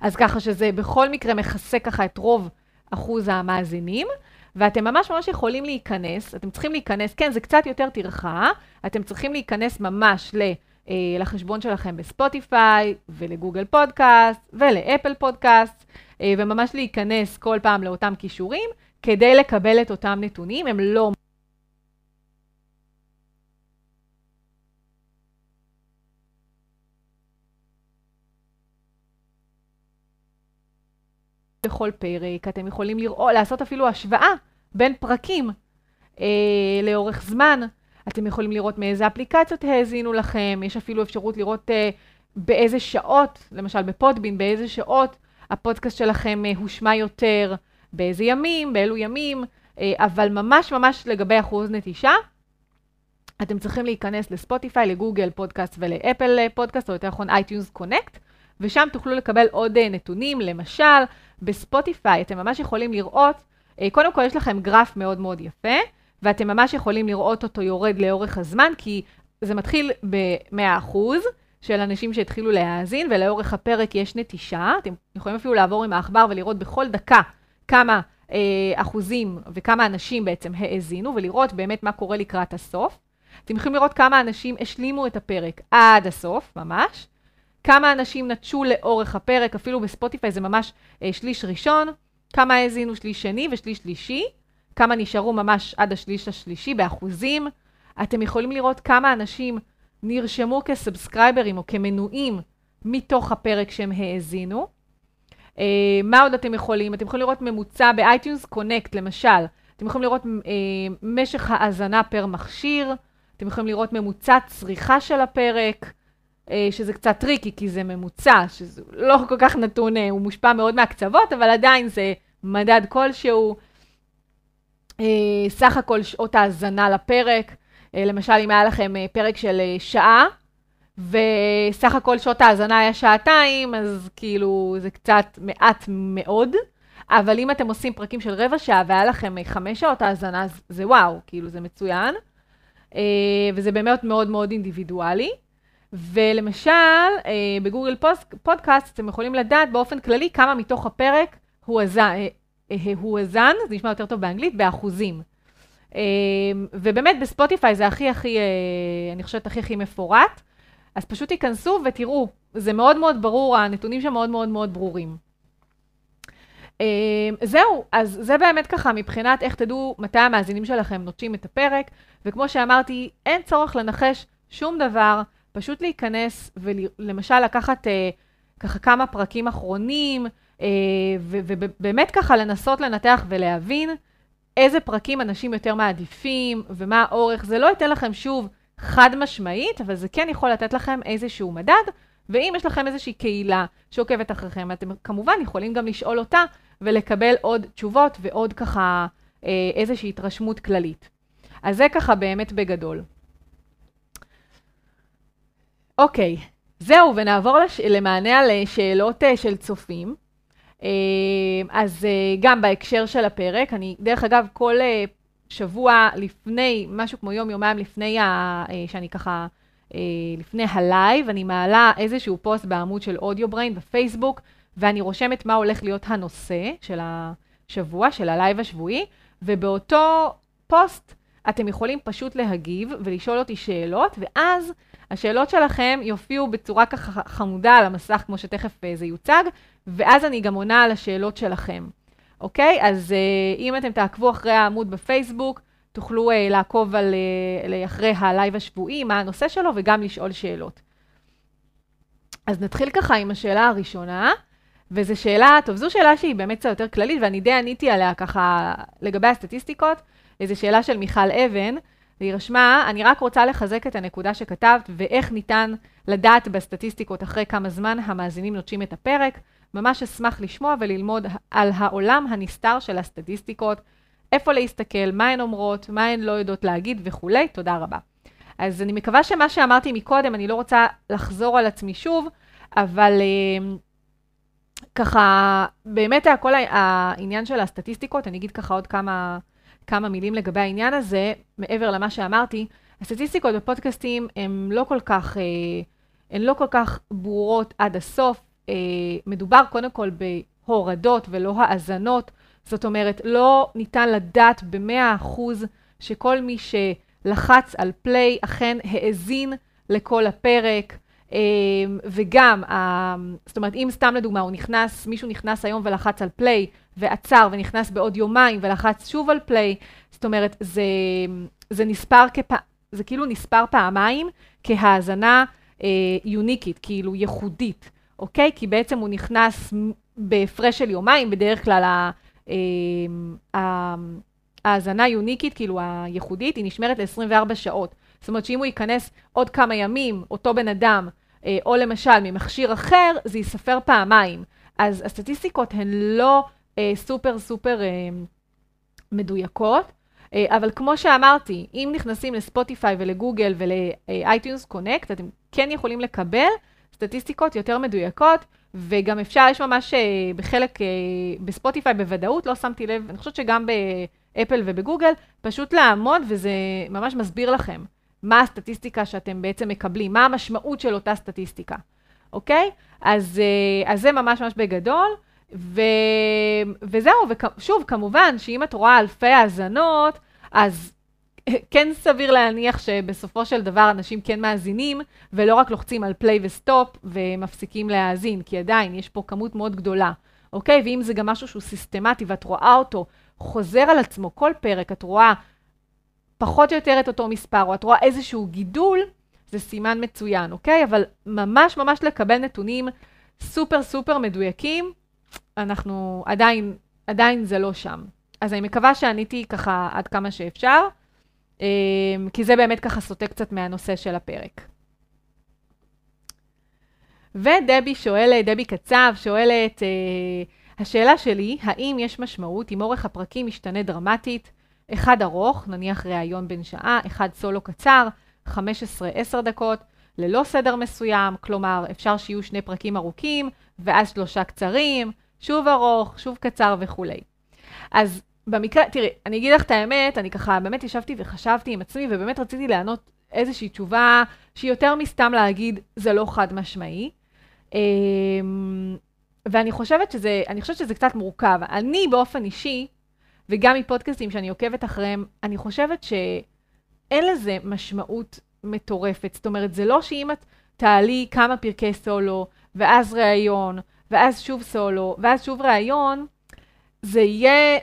אז ככה שזה בכל מקרה מכסה ככה את רוב אחוז המאזינים. ואתם ממש ממש יכולים להיכנס, אתם צריכים להיכנס, כן, זה קצת יותר טרחה, אתם צריכים להיכנס ממש ל... אה, לחשבון שלכם בספוטיפיי ולגוגל פודקאסט ולאפל פודקאסט, אה, וממש להיכנס כל פעם לאותם כישורים כדי לקבל את אותם נתונים. הם לא... בכל פרק, אתם יכולים לראות, לעשות אפילו השוואה בין פרקים אה, לאורך זמן. אתם יכולים לראות מאיזה אפליקציות האזינו לכם, יש אפילו אפשרות לראות אה, באיזה שעות, למשל ב Podbean, באיזה שעות הפודקאסט שלכם אה, הושמע יותר, באיזה ימים, באילו ימים, אה, אבל ממש ממש לגבי אחוז נטישה, אתם צריכים להיכנס ל Spotify, ל Google Podcast ול Apple אה, פודקאסט, או יותר נכון iTunes Connect, ושם תוכלו לקבל עוד אה, נתונים, למשל, בספוטיפיי אתם ממש יכולים לראות, אה, קודם כל יש לכם גרף מאוד מאוד יפה, ואתם ממש יכולים לראות אותו יורד לאורך הזמן, כי זה מתחיל ב-100% של אנשים שהתחילו להאזין, ולאורך הפרק יש נטישה. אתם יכולים אפילו לעבור עם העכבר ולראות בכל דקה כמה אה, אחוזים וכמה אנשים בעצם האזינו, ולראות באמת מה קורה לקראת הסוף. אתם יכולים לראות כמה אנשים השלימו את הפרק עד הסוף, ממש. כמה אנשים נטשו לאורך הפרק, אפילו בספוטיפיי זה ממש אה, שליש ראשון, כמה האזינו שליש שני ושליש שלישי, כמה נשארו ממש עד השליש השלישי באחוזים. אתם יכולים לראות כמה אנשים נרשמו כסאבסקרייברים או כמנויים מתוך הפרק שהם האזינו. Uh, מה עוד אתם יכולים? אתם יכולים לראות ממוצע ב-iTunes Connect, למשל. אתם יכולים לראות uh, משך האזנה פר מכשיר, אתם יכולים לראות ממוצע צריכה של הפרק, שזה קצת tricky, כי זה ממוצע, שזה לא כל כך נתון, אה, הוא מושפע מאוד מהקצוות, אבל עדיין זה מדד כלשהו. אה, סך הכל שעות האזנה לפרק, למשל, אם היה לכם פרק של שעה, וסך הכל שעות ההאזנה היה שעתיים, אז כאילו זה קצת מעט מאוד. אבל אם אתם עושים פרקים של רבע שעה והיה לכם חמש שעות האזנה, אז זה וואו, כאילו זה מצוין. אה, וזה באמת מאוד מאוד אינדיבידואלי. ולמשל, אה, בגוגל פודקאסט אתם יכולים לדעת באופן כללי כמה מתוך הפרק הוא הזן, אה, הזן, זה נשמע יותר טוב באנגלית, באחוזים. ובאמת בספוטיפיי זה הכי הכי, אני חושבת הכי הכי מפורט. אז פשוט תיכנסו ותראו, זה מאוד מאוד ברור, הנתונים שם מאוד מאוד מאוד ברורים. אמ, זהו, אז זה באמת ככה מבחינת איך תדעו מתי המאזינים שלכם נוטשים את הפרק, וכמו שאמרתי, אין צורך לנחש שום דבר, פשוט להיכנס ולמשל לקחת אה, ככה כמה פרקים אחרונים, אה, ובאמת ככה לנסות לנתח ולהבין איזה פרקים אנשים יותר מעדיפים ומה האורך, זה לא ייתן לכם שוב חד משמעית, אבל זה כן יכול לתת לכם איזשהו מדד, ואם יש לכם איזושהי קהילה שעוקבת אחריכם, אתם כמובן יכולים גם לשאול אותה ולקבל עוד תשובות ועוד ככה אה, איזושהי התרשמות כללית. אז זה ככה באמת בגדול. אוקיי, זהו, ונעבור לש... למענה על אה, שאלות אה, של צופים. אז גם בהקשר של הפרק, אני, דרך אגב, כל שבוע לפני, משהו כמו יום-יומיים לפני ה, אה, שאני ככה, אה, לפני הלייב, אני מעלה איזשהו פוסט בעמוד של Audio Brain בפייסבוק, ואני רושמת מה הולך להיות הנושא של השבוע, של הלייב השבועי, ובאותו פוסט אתם יכולים פשוט להגיב ולשאול אותי שאלות, ואז השאלות שלכם יופיעו בצורה ככה חמודה על המסך, כמו שתכף אה, זה יוצג, ואז אני גם עונה על השאלות שלכם. אוקיי? אז אה, אם אתם תעקבו אחרי העמוד בפייסבוק, תוכלו אה, לעקוב על, אחרי הלייב השבועי, מה הנושא שלו, וגם לשאול שאלות. אז נתחיל ככה עם השאלה הראשונה, וזו שאלה, טוב, זו שאלה שהיא באמת קצת יותר כללית, ואני די עניתי עליה ככה לגבי הסטטיסטיקות. זו שאלה של מיכל אבן, והיא רשמה, אני רק רוצה לחזק את הנקודה שכתבת, ואיך ניתן לדעת בסטטיסטיקות אחרי כמה זמן המאזינים נוטשים את הפרק. ממש אשמח לשמוע וללמוד על העולם הנסתר של הסטטיסטיקות, איפה להסתכל, מה הן אומרות, מה הן לא יודעות להגיד וכולי. תודה רבה. אז אני מקווה שמה שאמרתי מקודם, אני לא רוצה לחזור על עצמי שוב, אבל uh, ככה, באמת כל העניין של הסטטיסטיקות, אני אגיד ככה עוד כמה, כמה מילים לגבי העניין הזה, מעבר למה שאמרתי, הסטטיסטיקות בפודקאסטים הן לא כל כך, uh, הן לא כל כך ברורות עד הסוף. אה, מדובר קודם כל בהורדות ולא האזנות, זאת אומרת, לא ניתן לדעת במאה אחוז שכל מי שלחץ על פליי אכן האזין לכל הפרק, וגם, זאת אומרת, אם סתם לדוגמה הוא נכנס, מישהו נכנס היום ולחץ על פליי, ועצר ונכנס בעוד יומיים ולחץ שוב על פליי, זאת אומרת, זה, זה נספר כפ... זה כאילו נספר פעמיים כהאזנה אה, יוניקית, כאילו ייחודית, אוקיי? כי בעצם הוא נכנס בהפרש של יומיים, בדרך כלל אה, ההאזנה יוניקית, כאילו הייחודית, היא נשמרת ל-24 שעות. זאת אומרת שאם הוא ייכנס עוד כמה ימים, אותו בן אדם, אה, או למשל ממכשיר אחר, זה ייספר פעמיים. אז הסטטיסטיקות הן לא אה, סופר סופר אה, מדויקות, אה, אבל כמו שאמרתי, אם נכנסים לספוטיפיי ולגוגל ול iTunes Connect, אתם כן יכולים לקבל סטטיסטיקות יותר מדויקות, וגם אפשר, יש ממש אה, בחלק, אה, בספוטיפיי בוודאות, לא שמתי לב, אני חושבת שגם באפל ובגוגל, פשוט לעמוד וזה ממש מסביר לכם מה הסטטיסטיקה שאתם בעצם מקבלים, מה המשמעות של אותה סטטיסטיקה, אוקיי? אז, אז זה ממש ממש בגדול. ו... וזהו, ושוב, כמובן שאם את רואה אלפי האזנות, אז כן סביר להניח שבסופו של דבר אנשים כן מאזינים, ולא רק לוחצים על play ו stop ומפסיקים להאזין, כי עדיין יש פה כמות מאוד גדולה, אוקיי? ואם זה גם משהו שהוא סיסטמטי ואת רואה אותו חוזר על עצמו, כל פרק את רואה פחות או יותר את אותו מספר, או את רואה איזשהו גידול, זה סימן מצוין, אוקיי? אבל ממש ממש לקבל נתונים סופר סופר מדויקים, אנחנו עדיין, עדיין זה לא שם. אז אני מקווה שעניתי ככה עד כמה שאפשר, אמ, כי זה באמת ככה סוטה קצת מהנושא של הפרק. ודבי שואלת, דבי קצב שואלת, אה, השאלה שלי, האם יש משמעות אם אורך הפרקים משתנה דרמטית? אחד ארוך, נניח ראיון בן שעה, אחד סולו קצר, 15-10 דקות, ללא סדר מסוים, כלומר, אפשר שיהיו שני פרקים ארוכים, ואז שלושה קצרים, שוב ארוך, שוב קצר וכולי. אז במקרה, תראי, אני אגיד לך את האמת, אני ככה באמת ישבתי וחשבתי עם עצמי, ובאמת רציתי לענות איזושהי תשובה שהיא יותר מסתם להגיד, זה לא חד משמעי. אמ, ואני חושבת שזה, אני חושבת שזה קצת מורכב. אני באופן אישי, וגם מפודקאסטים שאני עוקבת אחריהם, אני חושבת שאין לזה משמעות מטורפת. זאת אומרת, זה לא שאם את תעלי כמה פרקי סולו, ואז ראיון, ואז שוב סולו, ואז שוב ראיון, זה יהיה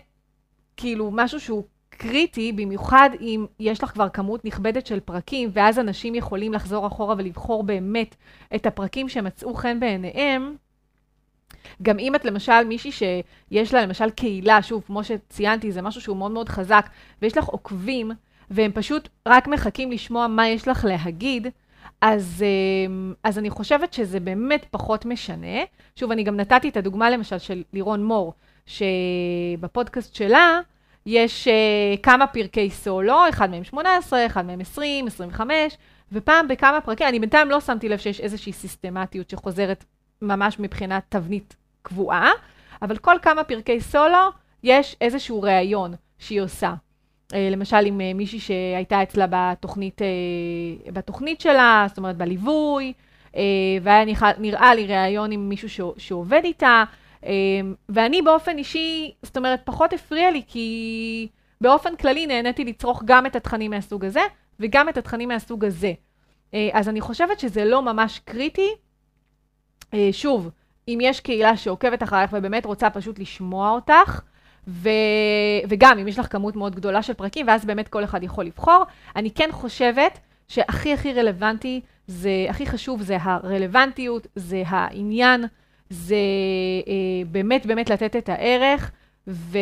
כאילו משהו שהוא קריטי, במיוחד אם יש לך כבר כמות נכבדת של פרקים, ואז אנשים יכולים לחזור אחורה ולבחור באמת את הפרקים שמצאו חן בעיניהם. גם אם את למשל מישהי שיש לה למשל קהילה, שוב, כמו שציינתי, זה משהו שהוא מאוד מאוד חזק, ויש לך עוקבים, והם פשוט רק מחכים לשמוע מה יש לך להגיד, אז, אמ, אז אני חושבת שזה באמת פחות משנה. שוב, אני גם נתתי את הדוגמה למשל של לירון מור, שבפודקאסט שלה יש uh, כמה פרקי סולו, אחד מהם 18, אחד מהם 20, 25, ופעם בכמה פרקים, אני בינתיים לא שמתי לב שיש איזושהי סיסטמטיות שחוזרת ממש מבחינת תבנית קבועה, אבל כל כמה פרקי סולו יש איזשהו ראיון שהיא עושה. אה, למשל עם אה, מישהי שהייתה אצלה בתוכנית, אה, בתוכנית שלה, זאת אומרת בליווי, והיה נראה לי ראיון עם מישהו שעובד איתה, ואני באופן אישי, זאת אומרת, פחות הפריע לי, כי באופן כללי נהניתי לצרוך גם את התכנים מהסוג הזה, וגם את התכנים מהסוג הזה. אז אני חושבת שזה לא ממש קריטי. שוב, אם יש קהילה שעוקבת אחרייך ובאמת רוצה פשוט לשמוע אותך, ו... וגם אם יש לך כמות מאוד גדולה של פרקים, ואז באמת כל אחד יכול לבחור. אני כן חושבת שהכי הכי רלוונטי, זה, הכי חשוב זה הרלוונטיות, זה העניין, זה אה, באמת באמת לתת את הערך, ו,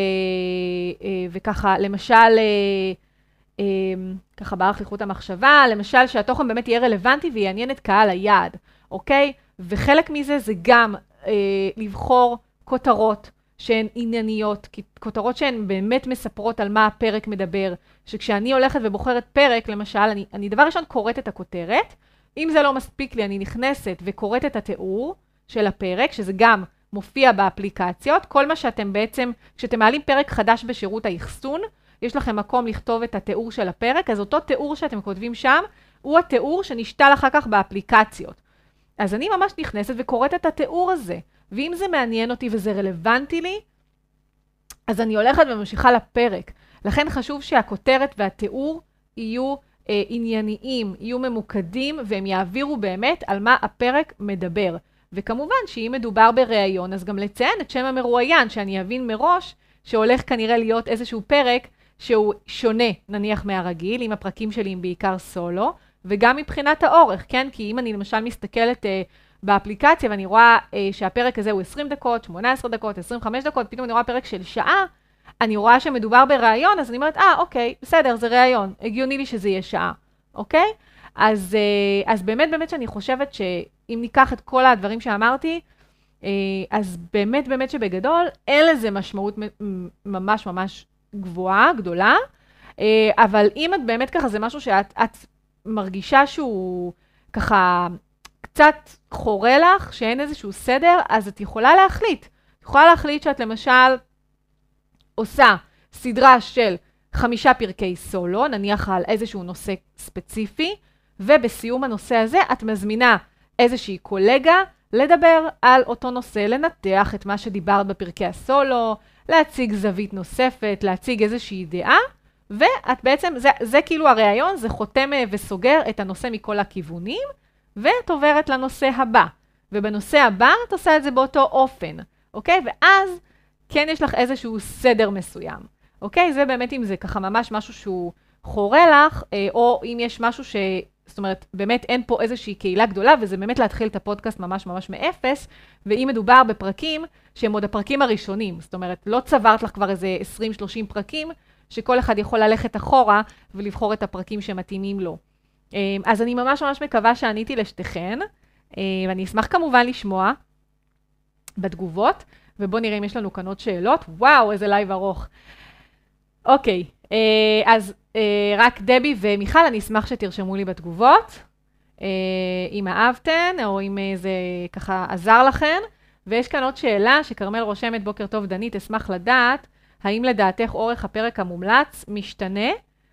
אה, וככה, למשל, אה, אה, ככה לי חוט המחשבה, למשל שהתוכן באמת יהיה רלוונטי ויעניין את קהל היעד, אוקיי? וחלק מזה זה גם אה, לבחור כותרות. שהן ענייניות, כותרות שהן באמת מספרות על מה הפרק מדבר, שכשאני הולכת ובוחרת פרק, למשל, אני, אני דבר ראשון קוראת את הכותרת, אם זה לא מספיק לי, אני נכנסת וקוראת את התיאור של הפרק, שזה גם מופיע באפליקציות. כל מה שאתם בעצם, כשאתם מעלים פרק חדש בשירות האחסון, יש לכם מקום לכתוב את התיאור של הפרק, אז אותו תיאור שאתם כותבים שם, הוא התיאור שנשתל אחר כך באפליקציות. אז אני ממש נכנסת וקוראת את התיאור הזה. ואם זה מעניין אותי וזה רלוונטי לי, אז אני הולכת וממשיכה לפרק. לכן חשוב שהכותרת והתיאור יהיו אה, ענייניים, יהיו ממוקדים, והם יעבירו באמת על מה הפרק מדבר. וכמובן שאם מדובר בריאיון, אז גם לציין את שם המרואיין, שאני אבין מראש שהולך כנראה להיות איזשהו פרק שהוא שונה, נניח, מהרגיל, אם הפרקים שלי הם בעיקר סולו, וגם מבחינת האורך, כן? כי אם אני למשל מסתכלת אה, באפליקציה ואני רואה אה, שהפרק הזה הוא 20 דקות, 18 דקות, 25 דקות, פתאום אני רואה פרק של שעה, אני רואה שמדובר בראיון, אז אני אומרת, אה, אוקיי, בסדר, זה ראיון, הגיוני לי שזה יהיה שעה, אוקיי? אז, אה, אז באמת, באמת שאני חושבת שאם ניקח את כל הדברים שאמרתי, אה, אז באמת, באמת שבגדול, אין לזה משמעות ממש ממש גבוהה, גדולה, אה, אבל אם את באמת ככה, זה משהו שאת מרגישה שהוא ככה קצת חורה לך, שאין איזשהו סדר, אז את יכולה להחליט. את יכולה להחליט שאת למשל עושה סדרה של חמישה פרקי סולו, נניח על איזשהו נושא ספציפי, ובסיום הנושא הזה את מזמינה איזושהי קולגה לדבר על אותו נושא, לנתח את מה שדיברת בפרקי הסולו, להציג זווית נוספת, להציג איזושהי דעה, ואת בעצם, זה, זה כאילו הראיון, זה חותם אה, וסוגר את הנושא מכל הכיוונים, ואת עוברת לנושא הבא. ובנושא הבא את עושה את זה באותו אופן, אוקיי? ואז כן יש לך איזשהו סדר מסוים, אוקיי? זה באמת אם זה ככה ממש משהו שהוא חורה לך, אה, או אם יש משהו ש... זאת אומרת, באמת אין פה איזושהי קהילה גדולה, וזה באמת להתחיל את הפודקאסט ממש ממש מאפס, ואם מדובר בפרקים שהם עוד הפרקים הראשונים, זאת אומרת, לא צברת לך כבר איזה 20-30 פרקים, שכל אחד יכול ללכת אחורה ולבחור את הפרקים שמתאימים לו. אה, אז אני ממש ממש מקווה שעניתי לשתיכן, אה, ואני אשמח כמובן לשמוע בתגובות, ובואו נראה אם יש לנו כאן עוד שאלות. וואו, איזה לייב ארוך. אוקיי, אה, אז רק דבי ומיכל, אני אשמח שתרשמו לי בתגובות, אם אהבתן, או אם זה ככה עזר לכן. ויש כאן עוד שאלה שכרמל רושמת, בוקר טוב דנית, אשמח לדעת, האם לדעתך אורך הפרק המומלץ משתנה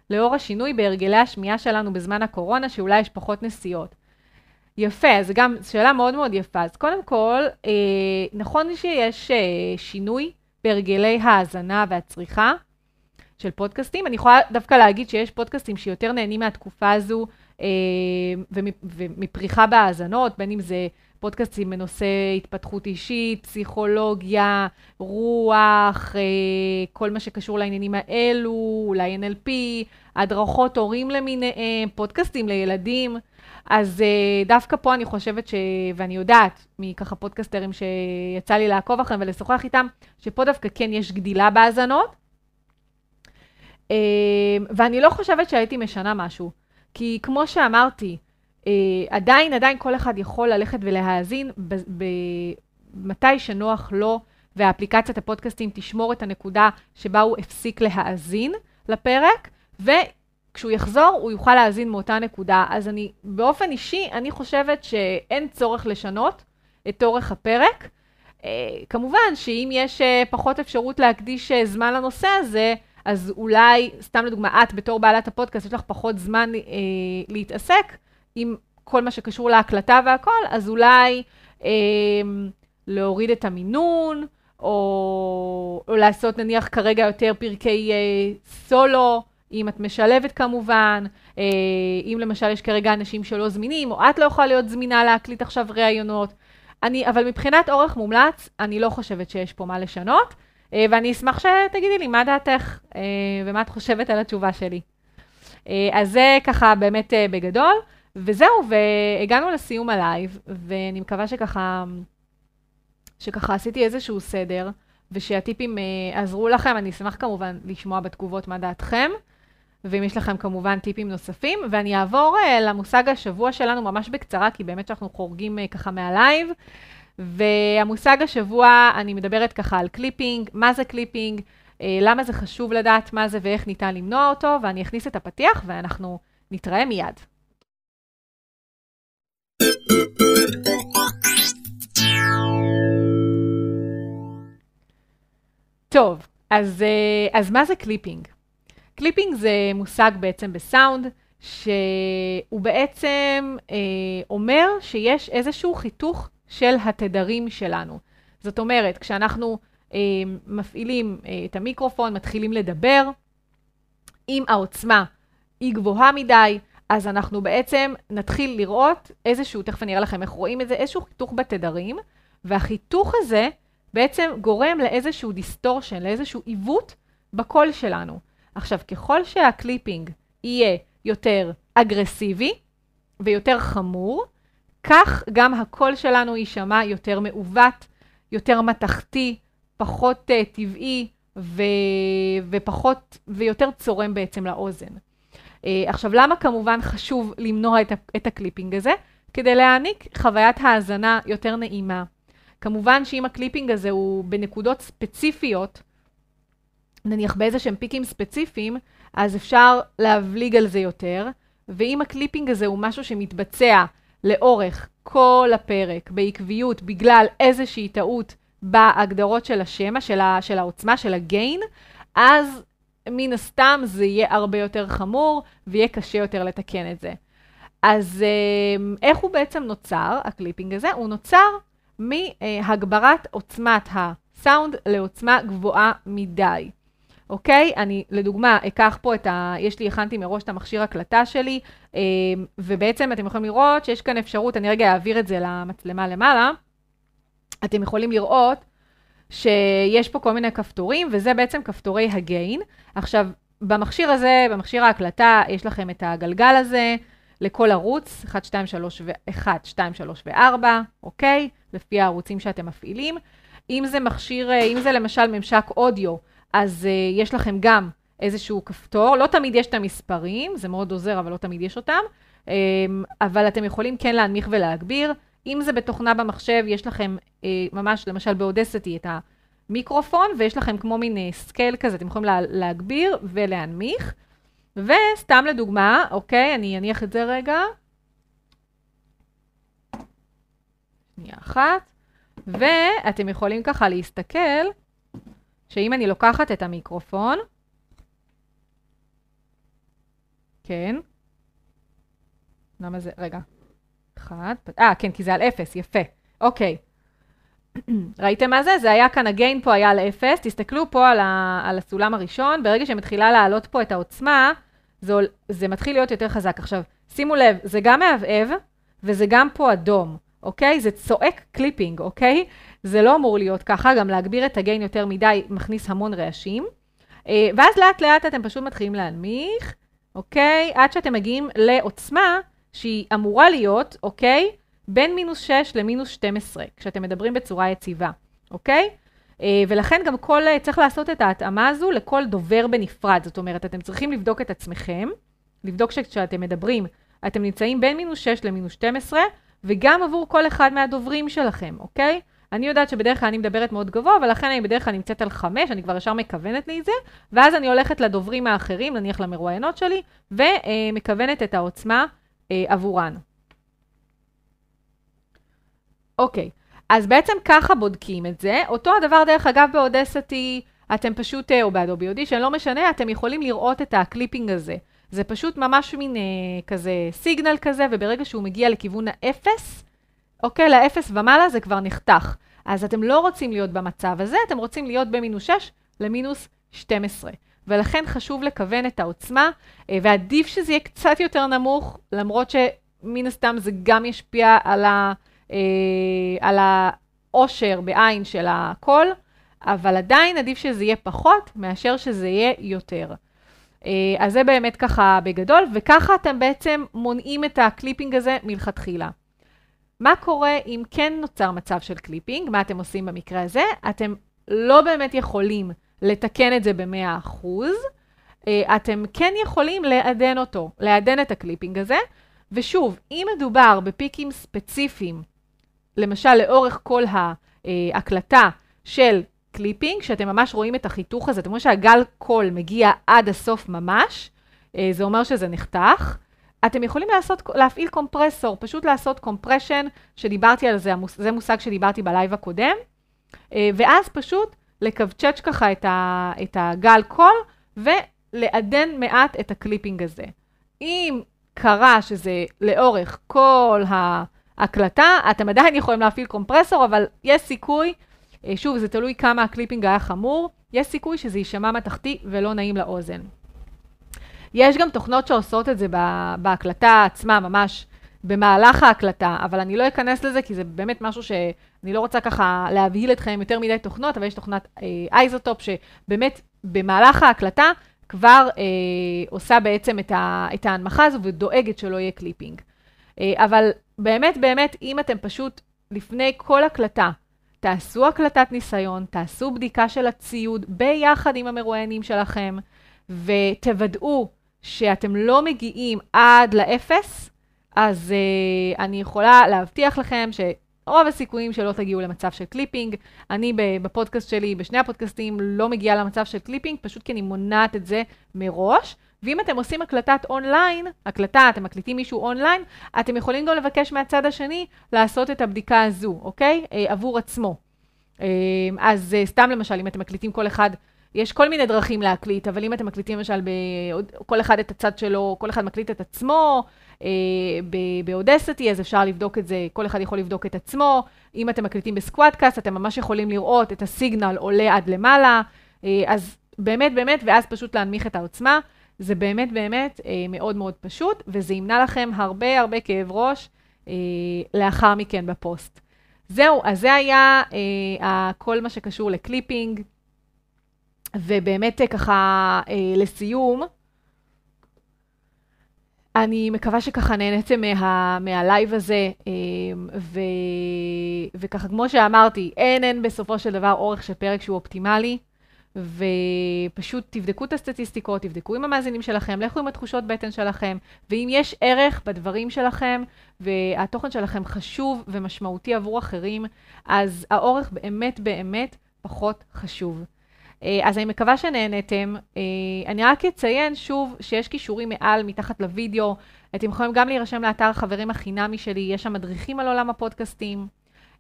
לאור השינוי בהרגלי השמיעה שלנו בזמן הקורונה, שאולי יש פחות נסיעות? יפה, זו גם שאלה מאוד מאוד יפה. אז קודם כל, אה, נכון שיש אה, שינוי בהרגלי ההאזנה והצריכה של פודקאסטים. אני יכולה דווקא להגיד שיש פודקאסטים שיותר נהנים מהתקופה הזו אה, ומפריחה בהאזנות, בין אם זה פודקאסטים בנושא התפתחות אישית, פסיכולוגיה, רוח, אה, כל מה שקשור לעניינים האלו, אולי NLP, הדרכות הורים למיניהם, פודקאסטים לילדים. אז אה, דווקא פה אני חושבת ש... ואני יודעת מככה פודקסטרים שיצא לי לעקוב אחריהם ולשוחח איתם, שפה דווקא כן יש גדילה בהאזנות. אה, ואני לא חושבת שהייתי משנה משהו. כי כמו שאמרתי, עדיין, עדיין כל אחד יכול ללכת ולהאזין מתי שנוח לו, ואפליקציית הפודקאסטים תשמור את הנקודה שבה הוא הפסיק להאזין לפרק, וכשהוא יחזור הוא יוכל להאזין מאותה נקודה. אז אני, באופן אישי, אני חושבת שאין צורך לשנות את אורך הפרק. אה, כמובן שאם יש אה, פחות אפשרות להקדיש זמן לנושא הזה, אז אולי, סתם לדוגמה, את בתור בעלת הפודקאסט, יש לך פחות זמן אה, להתעסק עם כל מה שקשור להקלטה והכל, אז אולי אה, להוריד את המינון, או, או לעשות נניח כרגע יותר פרקי אה, סולו, אם את משלבת כמובן, אה, אם למשל יש כרגע אנשים שלא זמינים, או את לא יכולה להיות זמינה להקליט עכשיו ראיונות. אני, אבל מבחינת אורך מומלץ, אני לא חושבת שיש פה מה לשנות. אה, ואני אשמח שתגידי לי מה דעתך אה, ומה את חושבת על התשובה שלי. אה, אז זה ככה באמת בגדול, וזהו, והגענו לסיום הלייב, ואני מקווה שככה, שככה עשיתי איזשהו סדר, ושהטיפים עזרו לכם. אני אשמח כמובן לשמוע בתגובות מה דעתכם. ואם יש לכם כמובן טיפים נוספים, ואני אעבור למושג השבוע שלנו ממש בקצרה, כי באמת שאנחנו חורגים ככה מהלייב. והמושג השבוע, אני מדברת ככה על clipping, מה זה clipping, אה, למה זה חשוב לדעת מה זה ואיך ניתן למנוע אותו, ואני אכניס את הפתיח ואנחנו נתראה מיד. טוב, אז, אה, אז מה זה clipping? clipping זה מושג בעצם בסאונד, שהוא בעצם אה, אומר שיש איזשהו חיתוך של התדרים שלנו. זאת אומרת, כשאנחנו מפעילים את המיקרופון, מתחילים לדבר. אם העוצמה היא גבוהה מדי, אז אנחנו בעצם נתחיל לראות איזשהו, תכף אני אראה לכם איך רואים את זה, איזשהו חיתוך בתדרים, והחיתוך הזה בעצם גורם לאיזשהו distortion, לאיזשהו עיוות בקול שלנו. עכשיו, ככל שה clipping יהיה יותר אגרסיבי ויותר חמור, כך גם הקול שלנו יישמע יותר מעוות, יותר מתכתי, פחות אה, טבעי ו... ופחות ויותר צורם בעצם לאוזן. אה, עכשיו, למה כמובן חשוב למנוע את. את ה clipping הזה? כדי להעניק חוויית האזנה יותר נעימה. כמובן שאם ה clipping הזה הוא בנקודות ספציפיות, נניח באיזה שהם פיקים ספציפיים, אז אפשר להבליג על זה יותר, ואם ה clipping הזה הוא משהו שמתבצע לאורך כל הפרק בעקביות בגלל איזושהי טעות בהגדרות של השמע, של, ה, של העוצמה, של ה gain, אז מן הסתם זה יהיה הרבה יותר חמור ויהיה קשה יותר לתקן את זה. אז אמ, איך הוא בעצם נוצר, ה clipping הזה? הוא נוצר מהגברת עוצמת הסאונד לעוצמה גבוהה מדי. אוקיי? אני, לדוגמה, אקח פה את ה... יש לי, הכנתי מראש את המכשיר הקלטה שלי, אמ, ובעצם אתם יכולים לראות שיש כאן אפשרות, אני רגע אעביר את זה למצלמה למעלה. אתם יכולים לראות שיש פה כל מיני כפתורים, וזה בעצם כפתורי הגיין. עכשיו, במכשיר הזה, במכשיר ההקלטה, יש לכם את הגלגל הזה לכל ערוץ, 1, 2, 3 ו-1, 2, 3 ו-4, אוקיי? לפי הערוצים שאתם מפעילים. אם זה מכשיר, אם זה למשל ממשק אודיו, אז אה, יש לכם גם איזשהו כפתור, לא תמיד יש את המספרים, זה מאוד עוזר, אבל לא תמיד יש אותם, אמ, אבל אתם יכולים כן להנמיך ולהגביר. אם זה בתוכנה במחשב, יש לכם אה, ממש, למשל ב Audacity, את המיקרופון, ויש לכם כמו מין אה, scale כזה, אתם יכולים לה, להגביר ולהנמיך. וסתם לדוגמה, אוקיי, אני אניח את זה רגע. שנייה אחת. ואתם יכולים ככה להסתכל. שאם אני לוקחת את המיקרופון, כן, למה זה, רגע, אחד, אה, כן, כי זה על אפס, יפה, אוקיי. ראיתם מה זה? זה היה כאן, הגיין פה היה על אפס, תסתכלו פה על, ה, על הסולם הראשון, ברגע שמתחילה לעלות פה את העוצמה, זה, זה מתחיל להיות יותר חזק. עכשיו, שימו לב, זה גם מהבהב, וזה גם פה אדום, אוקיי? זה צועק clipping, אוקיי? זה לא אמור להיות ככה, גם להגביר את ה gain יותר מדי מכניס המון רעשים. אה, ואז לאט לאט אתם פשוט מתחילים להנמיך, אוקיי? עד שאתם מגיעים לעוצמה שהיא אמורה להיות, אוקיי? בין מינוס 6 למינוס 12, כשאתם מדברים בצורה יציבה, אוקיי? אה, ולכן גם כל, אה, צריך לעשות את ההתאמה הזו לכל דובר בנפרד. זאת אומרת, אתם צריכים לבדוק את עצמכם, לבדוק שכשאתם מדברים, אתם נמצאים בין מינוס 6 למינוס 12, וגם עבור כל אחד מהדוברים שלכם, אוקיי? אני יודעת שבדרך כלל אני מדברת מאוד גבוה, ולכן אני בדרך כלל נמצאת על חמש, אני כבר ישר מכוונת לי את זה, ואז אני הולכת לדוברים האחרים, נניח למרואיינות שלי, ומכוונת את העוצמה אה, עבורן. אוקיי, אז בעצם ככה בודקים את זה. אותו הדבר, דרך אגב, באודסטי, אתם פשוט, אה, או ב Adobe Audition, לא משנה, אתם יכולים לראות את ה clipping הזה. זה פשוט ממש מין אה, כזה signal כזה, וברגע שהוא מגיע לכיוון האפס, אוקיי, לאפס ומעלה זה כבר נחתך. אז אתם לא רוצים להיות במצב הזה, אתם רוצים להיות במינוס 6 למינוס 12. ולכן חשוב לכוון את העוצמה, אה, ועדיף שזה יהיה קצת יותר נמוך, למרות שמן הסתם זה גם ישפיע על, ה, אה, על העושר בעין של הקול, אבל עדיין עדיף שזה יהיה פחות מאשר שזה יהיה יותר. אה, אז זה באמת ככה בגדול, וככה אתם בעצם מונעים את ה clipping הזה מלכתחילה. מה קורה אם כן נוצר מצב של clipping? מה אתם עושים במקרה הזה? אתם לא באמת יכולים לתקן את זה ב-100%, אה, אתם כן יכולים לעדן אותו, לעדן את ה clipping הזה, ושוב, אם מדובר בפיקים ספציפיים, למשל לאורך כל ההקלטה של clipping, שאתם ממש רואים את החיתוך הזה, אתם רואים שהגל קול מגיע עד הסוף ממש, אה, זה אומר שזה נחתך. אתם יכולים לעשות, להפעיל קומפרסור, פשוט לעשות compression, שדיברתי על זה, זה מושג שדיברתי ב live הקודם, אה, ואז פשוט לקווצ'ץ' ככה את, ה, את הגל קול, ולעדן מעט את ה clipping הזה. אם קרה שזה לאורך כל ההקלטה, אתם עדיין יכולים להפעיל קומפרסור, אבל יש סיכוי אה, שוב, זה תלוי כמה ה clipping היה חמור, יש סיכוי שזה יישמע מתכתי ולא נעים לאוזן. יש גם תוכנות שעושות את זה בהקלטה עצמה, ממש במהלך ההקלטה, אבל אני לא אכנס לזה, כי זה באמת משהו שאני לא רוצה ככה להבהיל אתכם יותר מדי תוכנות, אבל יש תוכנת iZotope, אה, שבאמת במהלך ההקלטה כבר אה, עושה בעצם את, ה, את ההנמכה הזו ודואגת שלא יהיה clipping. אה, אבל באמת, באמת, אם אתם פשוט לפני כל הקלטה, תעשו הקלטת ניסיון, תעשו בדיקה של הציוד ביחד עם המרואיינים שלכם, ותוודאו שאתם לא מגיעים עד לאפס, אז אה, אני יכולה להבטיח לכם שרוב הסיכויים שלא תגיעו למצב של clipping. אני בפודקאסט שלי, בשני הפודקאסטים, לא מגיעה למצב של clipping, פשוט כי אני מונעת את זה מראש. ואם אתם עושים הקלטת אונליין, הקלטה, אתם מקליטים מישהו אונליין, אתם יכולים גם לבקש מהצד השני לעשות את הבדיקה הזו, אוקיי? אה, עבור עצמו. אה, אז אה, סתם למשל, אם אתם מקליטים כל אחד, יש כל מיני דרכים להקליט, אבל אם אתם מקליטים למשל. כל אחד את הצד שלו, כל אחד מקליט את עצמו, ב Audacity, אז אפשר לבדוק את זה, כל אחד יכול לבדוק את עצמו. אם אתם מקליטים ב SquadCast, אתם ממש יכולים לראות את ה signal עולה עד למעלה. אה, אז באמת, באמת, ואז פשוט להנמיך את העוצמה. זה באמת באמת אה, מאוד מאוד פשוט, וזה ימנע לכם הרבה הרבה כאב ראש אה, לאחר מכן בפוסט. זהו, אז זה היה אה, כל מה שקשור ל clipping, ובאמת אה, ככה אה, לסיום, אני מקווה שככה נהניתם מה, מה live הזה, אה, ו, וככה כמו שאמרתי, אין אין בסופו של דבר אורך של פרק שהוא אופטימלי. ופשוט תבדקו את הסטטיסטיקות, תבדקו עם המאזינים שלכם, לכו עם התחושות בטן שלכם, ואם יש ערך בדברים שלכם, והתוכן שלכם חשוב ומשמעותי עבור אחרים, אז האורך באמת באמת פחות חשוב. אה, אז אני מקווה שנהנתם. אה, אני רק אציין שוב שיש כישורים מעל, מתחת לוידאו. אתם יכולים גם להירשם לאתר החברים החינמי שלי, יש שם מדריכים על עולם הפודקאסטים.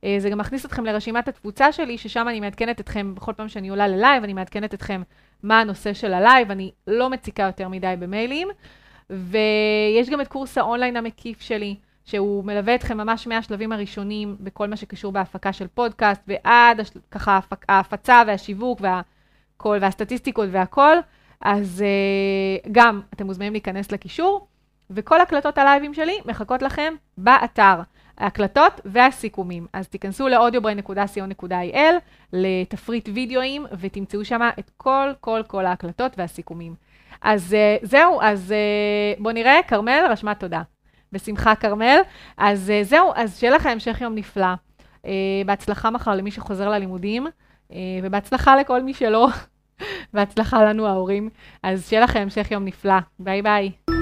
אה, זה גם מכניס אתכם לרשימת התפוצה שלי, ששם אני מעדכנת אתכם בכל פעם שאני עולה ל live, אני מעדכנת אתכם מה הנושא של ה live, אני לא מציקה יותר מדי במיילים. ויש גם את קורס האונליין המקיף שלי, שהוא מלווה אתכם ממש מהשלבים הראשונים בכל מה שקשור בהפקה של פודקאסט, ועד הש... ככה ההפצה והשיווק והכל, והסטטיסטיקות והכל. אז uh, גם אתם מוזמנים להיכנס לקישור, וכל הקלטות הלייבים שלי מחכות לכם באתר. ההקלטות והסיכומים. אז תיכנסו ל-audiobrain.co.il, לתפריט וידאוים, ותמצאו שם את כל, כל, כל ההקלטות והסיכומים. אז uh, זהו, אז uh, בואו נראה, כרמל רשמה תודה. בשמחה, כרמל. אז uh, זהו, אז שיהיה לך המשך יום נפלא. Uh, בהצלחה מחר למי שחוזר ללימודים, uh, ובהצלחה לכל מי שלא. בהצלחה לנו ההורים. אז שיהיה לכם המשך יום נפלא. ביי ביי.